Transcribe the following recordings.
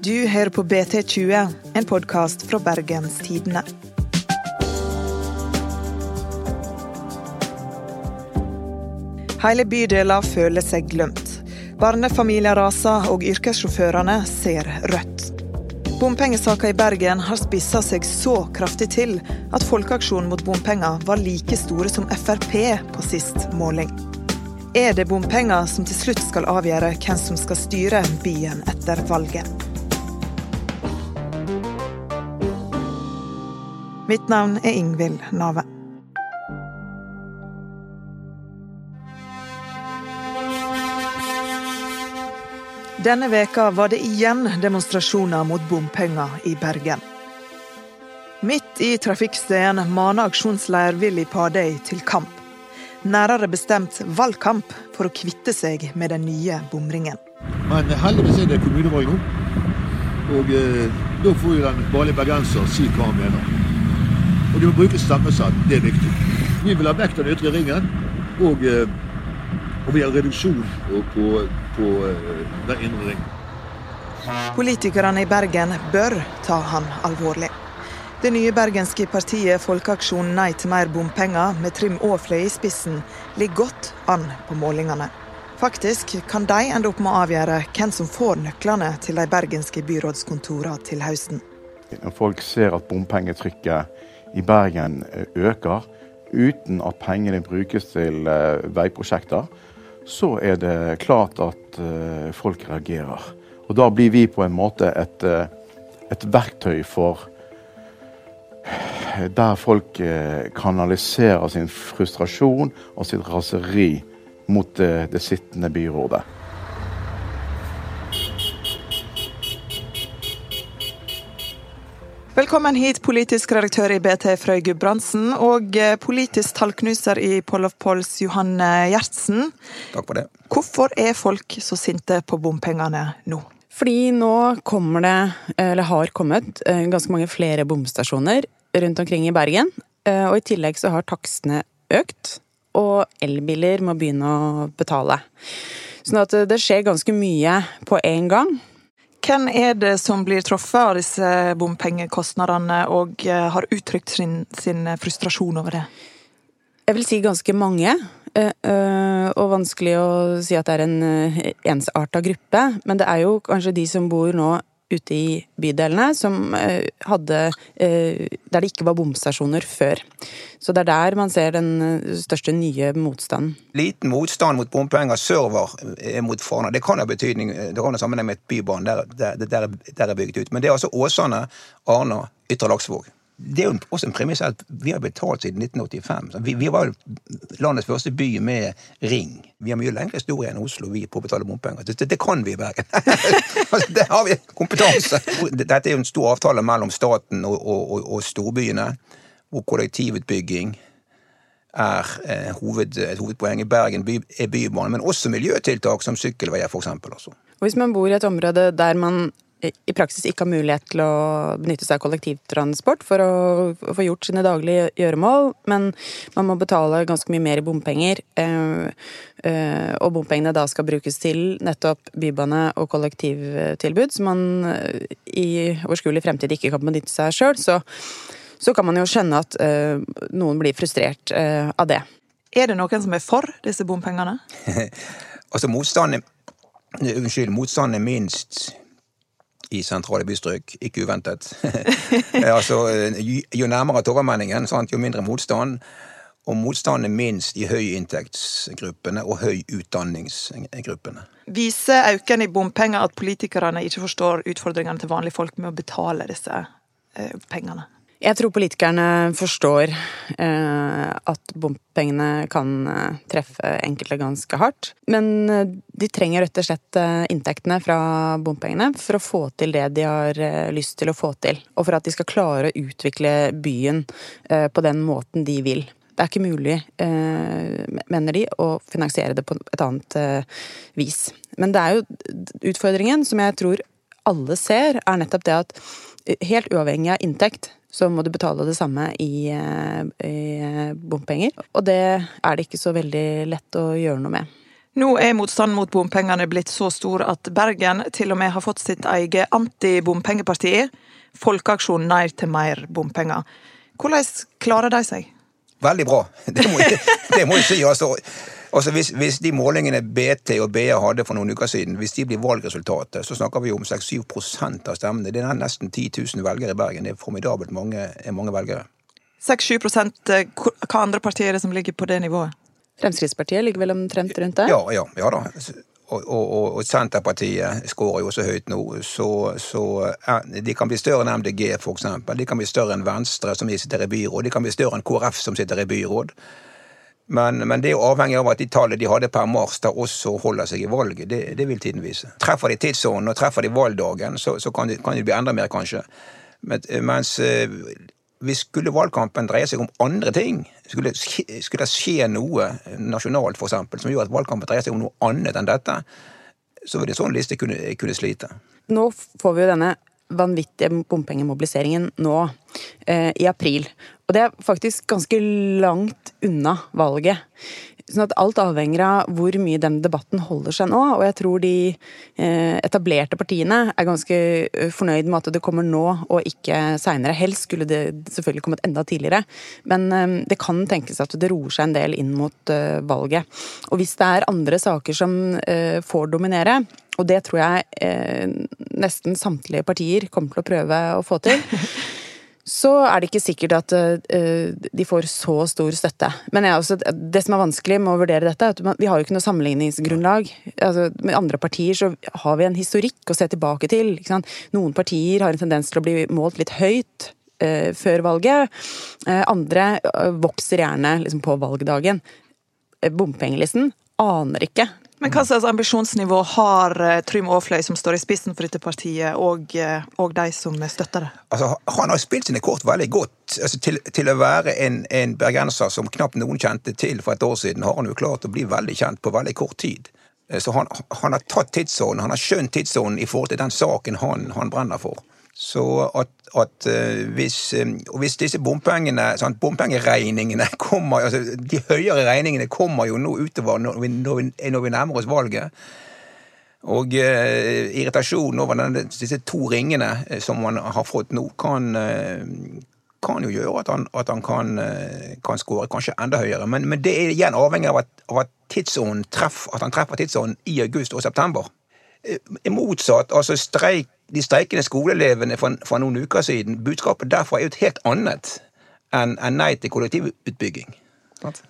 Du hører på BT20, en podkast fra Bergens Tidende. Hele bydeler føler seg glemt. Barnefamilier raser, og yrkessjåførene ser rødt. Bompengesaka i Bergen har spissa seg så kraftig til at Folkeaksjonen mot bompenger var like store som Frp på sist måling. Er det bompenger som til slutt skal avgjøre hvem som skal styre byen etter valget? Mitt navn er Ingvild Nave. Denne veka var det igjen demonstrasjoner mot bompenger i Bergen. Midt i trafikkstøyen maner aksjonsleder Willy Padøy til kamp. Nærere bestemt valgkamp for å kvitte seg med den nye bomringen. Men heldigvis er det kommunevalg nå. Og eh, da får jo den vanlige bergenser si hva han mener. Og de må bruke stemmesett, Det er viktig. Vi vil ha vekk den ytre ringen. Og, eh, og vi har reduksjon på, på, på eh, den indre ringen. Politikerne i Bergen bør ta han alvorlig. Det nye bergenske partiet Folkeaksjon Nei til mer bompenger, med Trym Aafløy i spissen, ligger godt an på målingene. Faktisk kan de ende opp med å avgjøre hvem som får nøklene til de bergenske byrådskontorene til høsten. Når folk ser at bompengetrykket i Bergen eh, øker, uten at pengene brukes til eh, veiprosjekter, så er det klart at eh, folk reagerer. Og da blir vi på en måte et, et verktøy for der folk kanaliserer sin frustrasjon og sitt raseri mot det, det sittende byrådet. Velkommen hit, politisk redaktør i BT Frøy Gudbrandsen, og eh, politisk tallknuser i Poll of Polls Johanne Gjertsen. Takk for det. Hvorfor er folk så sinte på bompengene nå? Fordi nå kommer det, eller har kommet, eh, ganske mange flere bomstasjoner rundt omkring i Bergen. Eh, og i tillegg så har takstene økt, og elbiler må begynne å betale. Sånn at det skjer ganske mye på en gang. Hvem er det som blir truffet av disse bompengekostnadene, og eh, har uttrykt sin, sin, frustrasjon over det? Jeg vil si ganske mange. Eh, eh, og vanskelig å si at det er en ensarta gruppe. Men det er jo kanskje de som bor nå ute i bydelene som eh, hadde eh, Der det ikke var bomstasjoner før. Så det er der man ser den eh, største nye motstanden. Liten motstand mot bompenger sørover mot Fana. Det kan ha betydning, det kan ha sammenheng med et bybane der, der er bygget ut. Men det er altså Åsane, Arna, Ytre Laksvåg det er jo også en premiss at vi har betalt siden 1985. Vi, vi var landets første by med ring. Vi har mye lengre historie enn Oslo vi på å betale bompenger. Det, det, kan vi i Bergen. altså, det har vi kompetanse. Dette er jo en stor avtale mellom staten og, og, og, storbyene, hvor kollektivutbygging er eh, hoved, et hovedpoeng. I Bergen by, er bybane, men også miljøtiltak som sykkelveier, eksempel. Altså. Hvis man bor i et område der man i praksis ikke har mulighet til å benytte seg av kollektivtransport for å få gjort sine daglige gjøremål, men man må betale ganske mye mer i bompenger. Eh, eh, og bompengene da skal brukes til nettopp bybane og kollektivtilbud, som man eh, i overskuelig fremtid ikke kan benytte seg av sjøl, så, så, kan man jo skjønne at noen blir frustrert av det. Er det noen som er for disse bompengene? altså motstanden Unnskyld, motstanden er minst i sentrale bystrøk. Ikke uventet. altså, jo nærmere Torgallmenningen, jo mindre motstand. Og motstanden er minst i høyinntektsgruppene og høyutdanningsgruppene. Viser auken i bompenger at politikerne ikke forstår utfordringene til vanlige folk med å betale disse eh, pengene? Jeg tror politikerne forstår eh, at bompengene kan eh, treffe enkelte ganske hardt. Men eh, de trenger rett og slett eh, inntektene fra bompengene for å få til det de har eh, lyst til å få til. Og for at de skal klare å utvikle byen eh, på den måten de vil. Det er ikke mulig, mener de, å finansiere det på et annet vis. Men det er jo utfordringen, som jeg tror alle ser, er nettopp det at helt uavhengig av inntekt, så må du betale det samme i, eh, i, bompenger. Og det er det ikke så veldig lett å gjøre noe med. Nå er motstanden mot bompengene blitt så stor at Bergen til og med har fått sitt eget antibompengeparti, Folkeaksjon Nei til mer bompenger. Hvordan klarer de seg? Veldig bra. Det må, det må ikke si. Altså. Hvis, hvis, de målingene BT og BA hadde for noen uker siden, hvis de blir valgresultatet, så snakker vi om 6-7 av stemmene. Det er nesten 10 000 velgere i Bergen. Det er formidabelt mange, mange velgere. 6-7 eh, Hva andre partier er det som ligger på det nivået? Fremskrittspartiet ligger vel omtrent rundt det? Ja, ja, ja da. Og, og, og, Senterpartiet skårer jo også høyt nå, så, så de kan bli større enn MDG, for eksempel. De kan bli større enn Venstre, som sitter i byråd. De kan bli større enn KrF, som sitter i byråd. Men, men, det er jo avhengig av at de tallene de hadde per mars, da også holder seg i valget. Det, det vil tiden vise. Treffer de tidsånden og treffer de valgdagen, så, så kan, det, kan det bli enda mer, kanskje. Men, mens eh, hvis skulle valgkampen dreie seg om andre ting, skulle, skulle det skje noe nasjonalt eksempel, som gjør at valgkampen dreier seg om noe annet enn dette, så vil en sånn liste kunne, kunne slite. Nå får vi jo denne vanvittige bompengemobiliseringen nå, eh, i april. Og det er faktisk ganske langt unna valget. Sånn at alt avhenger av hvor mye den debatten holder seg nå. Og jeg tror de eh, etablerte partiene er ganske eh, fornøyd med at det kommer nå og ikke seinere. Helst skulle det selvfølgelig kommet enda tidligere. Men eh, det kan tenkes at det roer seg en del inn mot valget. Og hvis det er andre saker som får dominere, og det tror jeg nesten samtlige partier kommer til å prøve å få til så er det ikke sikkert at uh, de får så stor støtte. Men også, det som er vanskelig med å vurdere dette, er at vi har jo ikke noe sammenligningsgrunnlag. Altså, med andre partier så har vi en historikk å se tilbake til. Noen partier har en tendens til å bli målt litt høyt uh, før valget. Uh, andre vokser gjerne liksom, på valgdagen. Bompengelisten aner ikke men hva slags ambisjonsnivå har eh, Trym Aafløy, som står i spissen for dette partiet, og, eh, og de som støtter det? Altså, han har spilt sine kort veldig godt. Altså, til, til, å være en, en, bergenser som knapt noen kjente til for et år siden, har han jo klart å bli veldig kjent på veldig kort tid. Eh, så han, han har tatt tidsånden, han har skjønt tidsånden i forhold til den saken han, han brenner for. Så at, at uh, hvis, um, hvis, disse bompengene, sant, bompengeregningene kommer altså De høyere regningene kommer jo nå utover når vi, når vi, når vi nærmer oss valget. Og eh, irritasjonen over denne, disse to ringene som man har fått nå, kan, kan jo gjøre at han, at han kan, kan skåre kanskje enda høyere. Men, men, det er igjen avhengig av at, av at, treff, at han treffer tidsånden i august og september. Motsatt, altså streik de streikende skoleelevene for, for, noen uker siden, budskapet derfra er jo et helt annet enn en nei til kollektivutbygging.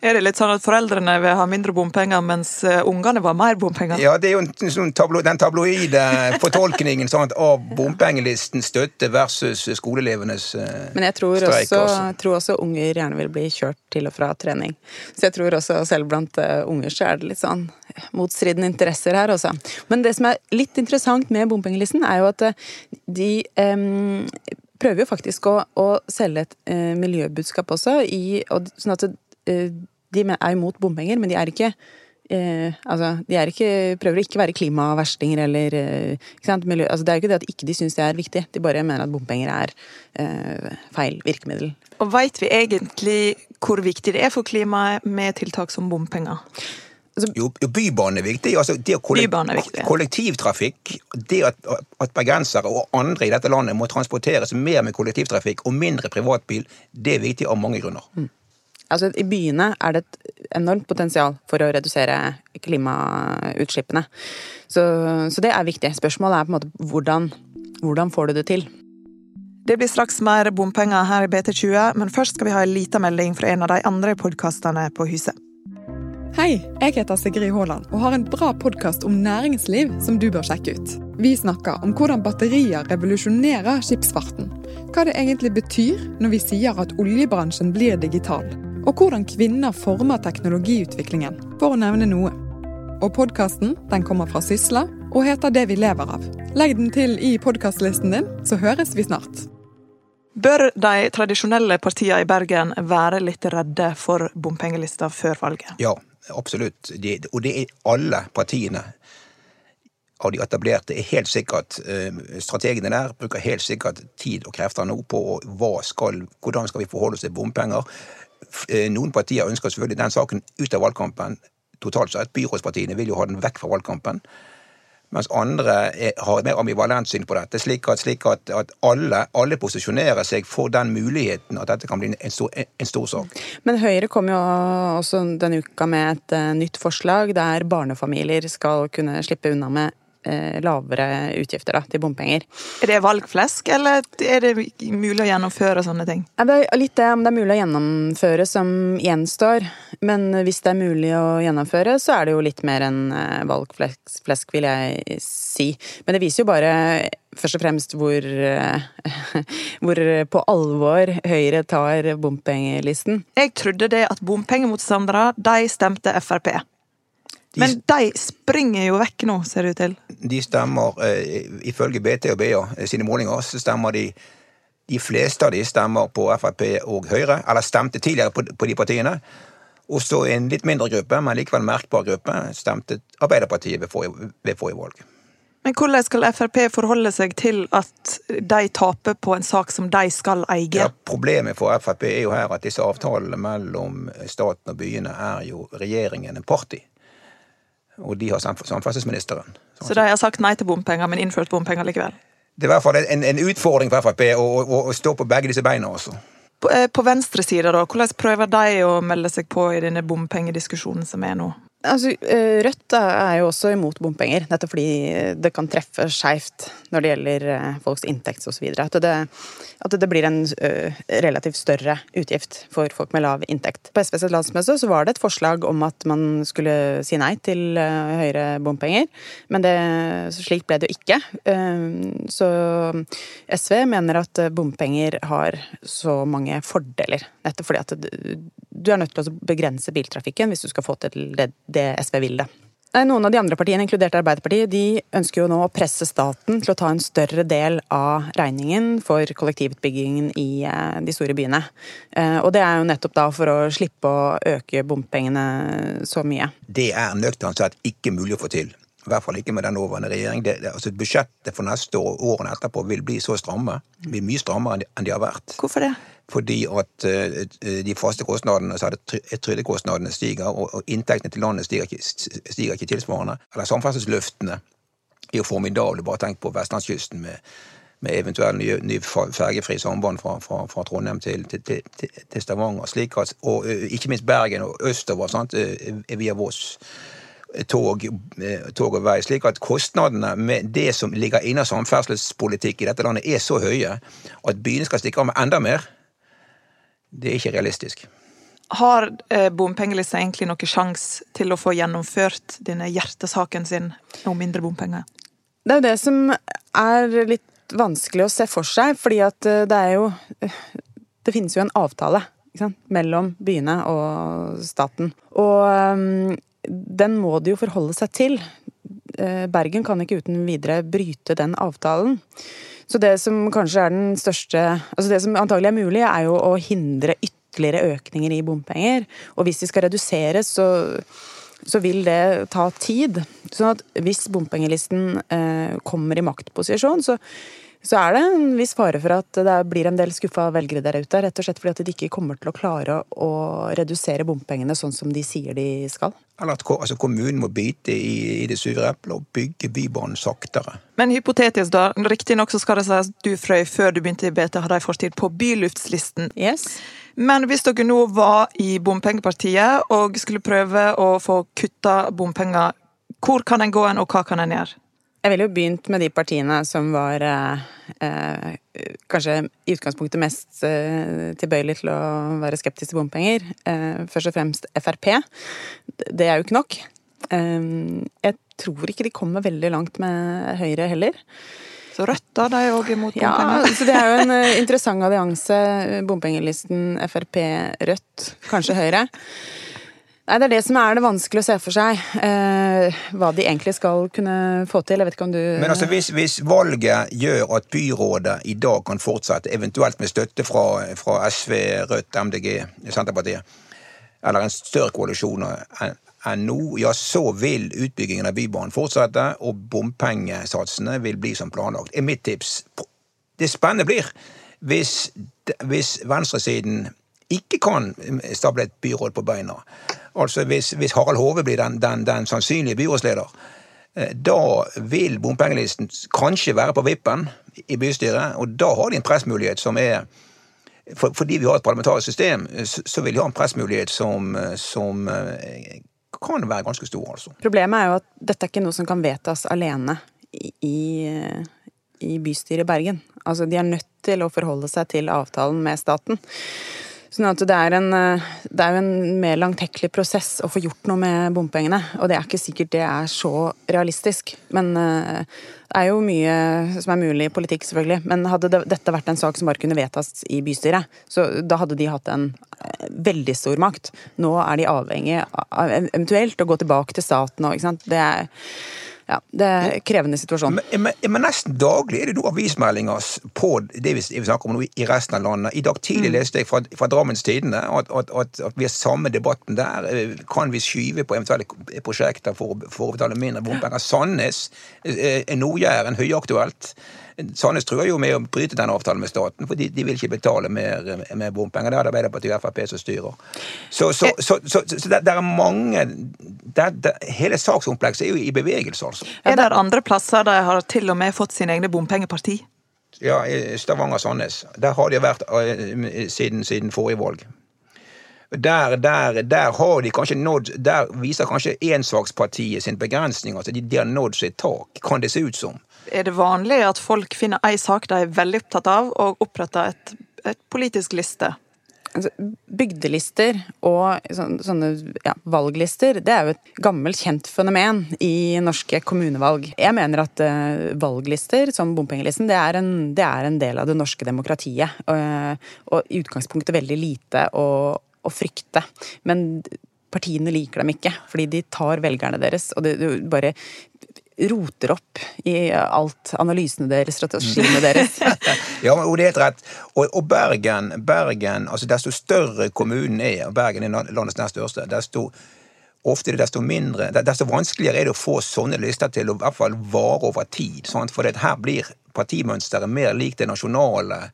Er det litt sånn at foreldrene vil ha mindre bompenger, mens eh, ungene var mer bompenger? Ja, det er jo sånn tablo, den tabloide fortolkningen sånn av bompengelistens støtte versus skoleelevenes streik. Men jeg tror. Også, også. tror også unger gjerne vil bli kjørt til og fra trening. Så jeg tror også selv blant uh, unger så er det litt sånn motstridende interesser her, også. Men det som er litt interessant med bompengelisten, er jo at de um, prøver jo faktisk å, å selge et uh, miljøbudskap også, i, og, sånn at Eh, de er imot bompenger, men de er ikke eh, altså, de er ikke, prøver å ikke være klimaverstinger eller eh, Miljø, altså, Det er jo ikke det at ikke de syns det er viktig, de bare mener at bompenger er eh, feil virkemiddel. Og Veit vi egentlig hvor viktig det er for klimaet med tiltak som bompenger? Altså, jo, jo Bybanen er viktig. Altså, det kollek er viktig. Kollektivtrafikk, det at, at bergensere og andre i dette landet må transporteres mer med kollektivtrafikk og mindre privatbil, det er viktig av mange grunner. Mm. Altså, I byene er det et enormt potensial for å redusere klimautslippene. Så, så det er viktig. Spørsmålet er på en måte hvordan, hvordan får du det til? Det blir straks mer bompenger her i BT20, men først skal vi ha en liten melding fra en av de andre podkastene på huset. Hei, jeg heter Sigrid Haaland og har en bra podkast om næringsliv som du bør sjekke ut. Vi snakker om hvordan batterier revolusjonerer skipsfarten. Hva det egentlig betyr når vi sier at oljebransjen blir digital og hvordan kvinner former teknologiutviklingen, for å nevne noe. Og podkasten kommer fra Sysla og heter Det vi lever av. Legg den til i podkastlisten din, så høres vi snart. Bør de tradisjonelle partiene i Bergen være litt redde for bompengelista før valget? Ja, absolutt. De, og det er alle partiene av de etablerte er helt sikkert eh, Strategene der bruker helt sikkert tid og krefter nå på hva skal, hvordan skal vi forholde oss til bompenger. Eh, noen partier ønsker selvfølgelig den saken ut av valgkampen. totalt sett. Byrådspartiene vil jo ha den vekk fra valgkampen. Mens andre er, har et mer ambivalent syn på dette, slik at, slik at, at alle, alle, posisjonerer seg for den muligheten at dette kan bli en stor, en stor, sak. Men Høyre kom jo også denne uka med et uh, nytt forslag der barnefamilier skal kunne slippe unna med Eh, lavere utgifter da, til bompenger. Er det valgflesk, eller er det mulig å gjennomføre sånne ting? Det er litt det om det er mulig å gjennomføre som gjenstår. Men hvis det er mulig å gjennomføre, så er det jo litt mer enn eh, valgflesk, vil jeg si. Men det viser jo bare først og fremst hvor, eh, hvor på alvor Høyre tar bompengelisten. Jeg trodde det at bompengemotstandere, de stemte Frp. De, Men de springer jo vekk nå, ser det ut til. De stemmer, eh, ifølge BT og BA eh, sine målinger, så stemmer de De fleste av de stemmer på Frp og Høyre, eller stemte tidligere på, på de partiene. Og så en litt mindre gruppe, men likevel merkbar gruppe, stemte Arbeiderpartiet ved forrige, ved forrige valg. Men hvordan skal Frp forholde seg til at de taper på en sak som de skal eie? Ja, problemet for Frp er jo her at disse avtalene mellom staten og byene er jo regjeringen en part i og de har samferdselsministeren. Så de har sagt nei til bompenger, men innført bompenger likevel? Det er i hvert fall en, en utfordring for Frp å, å, å, stå på begge disse beina også. På, eh, på venstresida, da, hvordan prøver de å melde seg på i denne bompengediskusjonen som er nå? Altså, eh, Rødt er jo også imot bompenger, nettopp fordi det kan treffe skeivt når det gjelder eh, folks inntekt osv. At, det, at det blir en eh, relativt større utgift for folk med lav inntekt. På SVs landsmøte så var det et forslag om at man skulle si nei til høyere bompenger, men det, slik ble det jo ikke. Så SV mener at bompenger har så mange fordeler, nettopp fordi at du er nødt til å begrense biltrafikken hvis du skal få til det det SV vil, det. Noen av de andre partiene, inkludert Arbeiderpartiet, de ønsker jo nå å presse staten til å ta en større del av regningen for kollektivutbyggingen i eh, de store byene. Eh, og det er jo nettopp da for å slippe å øke bompengene så mye. Det er nøkternt sett ikke mulig å få til. I hvert fall ikke med den nåværende regjering. Det, det, altså Budsjettet for neste år og årene etterpå vil bli så stramme. Blir mye strammere enn de har vært. Hvorfor det? fordi at uh, de faste kostnadene, så trygdekostnadene stiger, og inntektene til landet stiger ikke, stiger ikke tilsvarende. Eller samferdselsløftene er jo formidable. Bare tenk på vestlandskysten med, med eventuell ny, ny fergefri samband fra, fra, fra Trondheim til, til, til, til, Stavanger. Slik at, og ikke minst Bergen og østover sant, via Voss. Tog, tog, og vei. Slik at kostnadene med det som ligger inne samferdselspolitikk i dette landet, er så høye at byene skal stikke av med enda mer det er ikke realistisk. Har eh, bompengelista egentlig noen sjanse til å få gjennomført denne hjertesaken sin om mindre bompenger? Det er jo det som er litt vanskelig å se for seg, fordi at eh, det er jo eh, Det finnes jo en avtale mellom byene og staten. Og um, den må de jo forholde seg til. Bergen kan ikke uten videre bryte den avtalen. Så det som kanskje er den største Altså det som antagelig er mulig, er jo å hindre ytterligere økninger i bompenger. Og hvis de skal reduseres, så, så vil det ta tid. Sånn at hvis bompengelisten eh, kommer i maktposisjon, så så er det en viss fare for at det blir en del skuffa velgere der ute. Rett og slett fordi at de ikke kommer til å klare å redusere bompengene sånn som de sier de skal. Eller at altså, kommunen må bite i, i det sure eplet og bygge Bybanen saktere. Men hypotetisk, da. Riktignok skal det sies du Frøy, før du begynte i BT, hadde ei fortid på byluftslisten. Yes. Men hvis dere nå var i bompengepartiet og skulle prøve å få kutta bompenger, hvor kan en gå hen, og hva kan en gjøre? Jeg ville jo begynt med de partiene som var eh, eh, kanskje i utgangspunktet mest eh, tilbøyelig til å være skeptisk til bompenger. Eh, først og fremst Frp. Det er jo ikke nok. Eh, jeg tror ikke de kommer veldig langt med Høyre heller. Så Rødt, da? De er òg imot bompenger? Ja, så det er jo en eh, interessant allianse. Bompengelisten Frp-Rødt, kanskje Høyre. Nei, Det er det som er det vanskelig å se for seg. Eh, hva de egentlig skal kunne få til. Jeg vet ikke om du Men altså, hvis, hvis, valget gjør at byrådet i dag kan fortsette, eventuelt med støtte fra, fra SV, Rødt, MDG, Senterpartiet, eller en større koalisjon enn nå, ja, så vil utbyggingen av Bybanen fortsette, og bompengesatsene vil bli som planlagt. er mitt tips. Det spennende blir hvis, hvis venstresiden ikke kan stable et byråd på beina, Altså hvis, hvis Harald Hove blir den, den, den sannsynlige byrådsleder, eh, da vil bompengelisten kanskje være på vippen i bystyret, og da har de en pressmulighet som er for, Fordi vi har et parlamentarisk system, så vil de ha en pressmulighet som, som kan være ganske stor, altså. Problemet er jo at dette er ikke noe som kan vedtas alene i, i bystyret i Bergen. Altså, de er nødt til å forholde seg til avtalen med staten. Sånn at det er, en, det er jo en mer langtekkelig prosess å få gjort noe med bompengene. Og det er ikke sikkert det er så realistisk. Men eh, det er jo mye som er mulig i politikk, selvfølgelig. Men hadde det, dette vært en sak som bare kunne vedtas i bystyret, så da hadde de hatt en eh, veldig stor makt. Nå er de avhengig av eventuelt å gå tilbake til staten og ikke sant. Det er ja, det er en krevende situasjon. Men, men, men, nesten daglig er det noen avismeldinger på det vi, vi, snakker om nå i resten av landet. I dag tidlig mm. leste jeg fra, fra Drammens Tidende at, at, at, at, vi har samme debatten der. Kan vi skyve på eventuelle prosjekter for, for å betale mindre bompenger? Sandnes, eh, Nord-Jæren, høyaktuelt. Sandnes truer jo med å bryte den avtalen med staten, for de, de vil ikke betale mer, med bompenger. Det er det Arbeiderpartiet og Frp som styrer. Så, så, så, så det, det, er mange det, det, Hele sakskomplekset er jo i bevegelse, altså. Er det andre plasser de har til og med fått sine egne bompengeparti? Ja, Stavanger-Sandnes. Der har de vært eh, siden, siden forrige valg. Der, der, der, har de kanskje nådd Der viser kanskje ensakspartiet sin begrensning. altså de, de har nådd sitt tak, kan det se ut som. Er det vanlig at folk finner ei sak de er veldig opptatt av, og oppretter et, et politisk liste? Altså, bygdelister og sånne, ja, valglister det er jo et gammelt, kjent fenomen i norske kommunevalg. Jeg mener at uh, valglister, som bompengelisten, det er, en, det er, en, del av det norske demokratiet. Uh, og i utgangspunktet veldig lite å, å frykte. Men partiene liker dem ikke, fordi de tar velgerne deres. Og det bare roter opp i alt. Analysene deres, strategiene deres. ja, og det er helt rett. Og, og Bergen, Bergen, altså desto større kommunen er, og Bergen er landets nest største, desto ofte desto mindre, desto vanskeligere er det å få sånne lister til å i hvert fall vare over tid. Sant? For her blir partimønsteret mer likt det nasjonale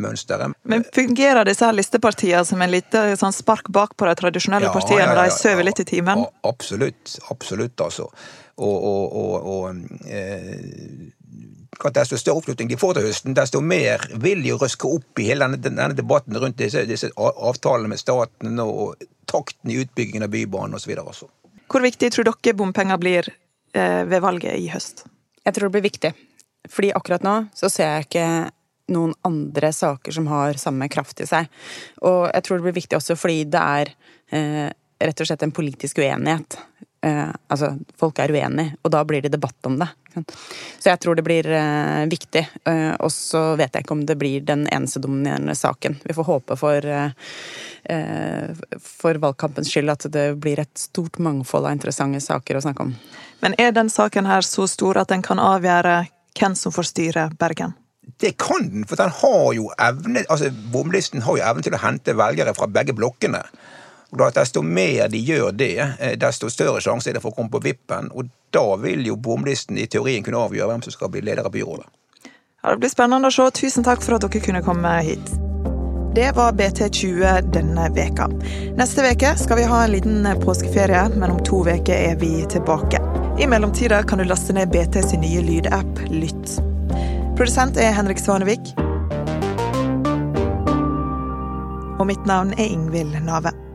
mønsteret. Men fungerer disse her listepartiene som en lite sånn spark bak på de tradisjonelle ja, partiene? Ja, ja, de sover litt i timen? Absolutt. Absolutt, altså. Og, og, og, og eh, desto større oppslutning de får til høsten, desto mer vil de røske opp i hele denne, denne debatten rundt disse, disse, avtalene med staten og takten i utbyggingen av Bybanen osv. Hvor viktig tror dere bompenger blir eh, ved valget i høst? Jeg tror det blir viktig. Fordi akkurat nå så ser jeg ikke noen andre saker som har samme kraft i seg. Og jeg tror det blir viktig også fordi det er eh, rett og slett en politisk uenighet. Eh, altså, folk er uenige, og da blir det debatt om det. Så jeg tror det blir eh, viktig. Eh, og så vet jeg ikke om det blir den eneste dominerende saken. Vi får håpe for, eh, eh, for valgkampens skyld at det blir et stort mangfold av interessante saker å snakke om. Men er den saken her så stor at den kan avgjøre hvem som får styre Bergen? Det kan den, for den har jo evne altså Bomlisten har jo evne til å hente velgere fra begge blokkene. Og da Desto mer de gjør det, eh, desto større sjanse er det for å komme på vippen. Og da vil jo bomlisten i teorien kunne avgjøre hvem som skal bli leder av byrådet. Ja, Det blir spennende å se. Tusen takk for at dere kunne komme hit. Det var BT20 denne veka. Neste veke skal vi ha en liten påskeferie, men om to uker er vi tilbake. I mellomtida kan du laste ned BT sin nye lydapp Lytt. Produsent er Henrik Svanevik. Og mitt navn er Ingvild Nave.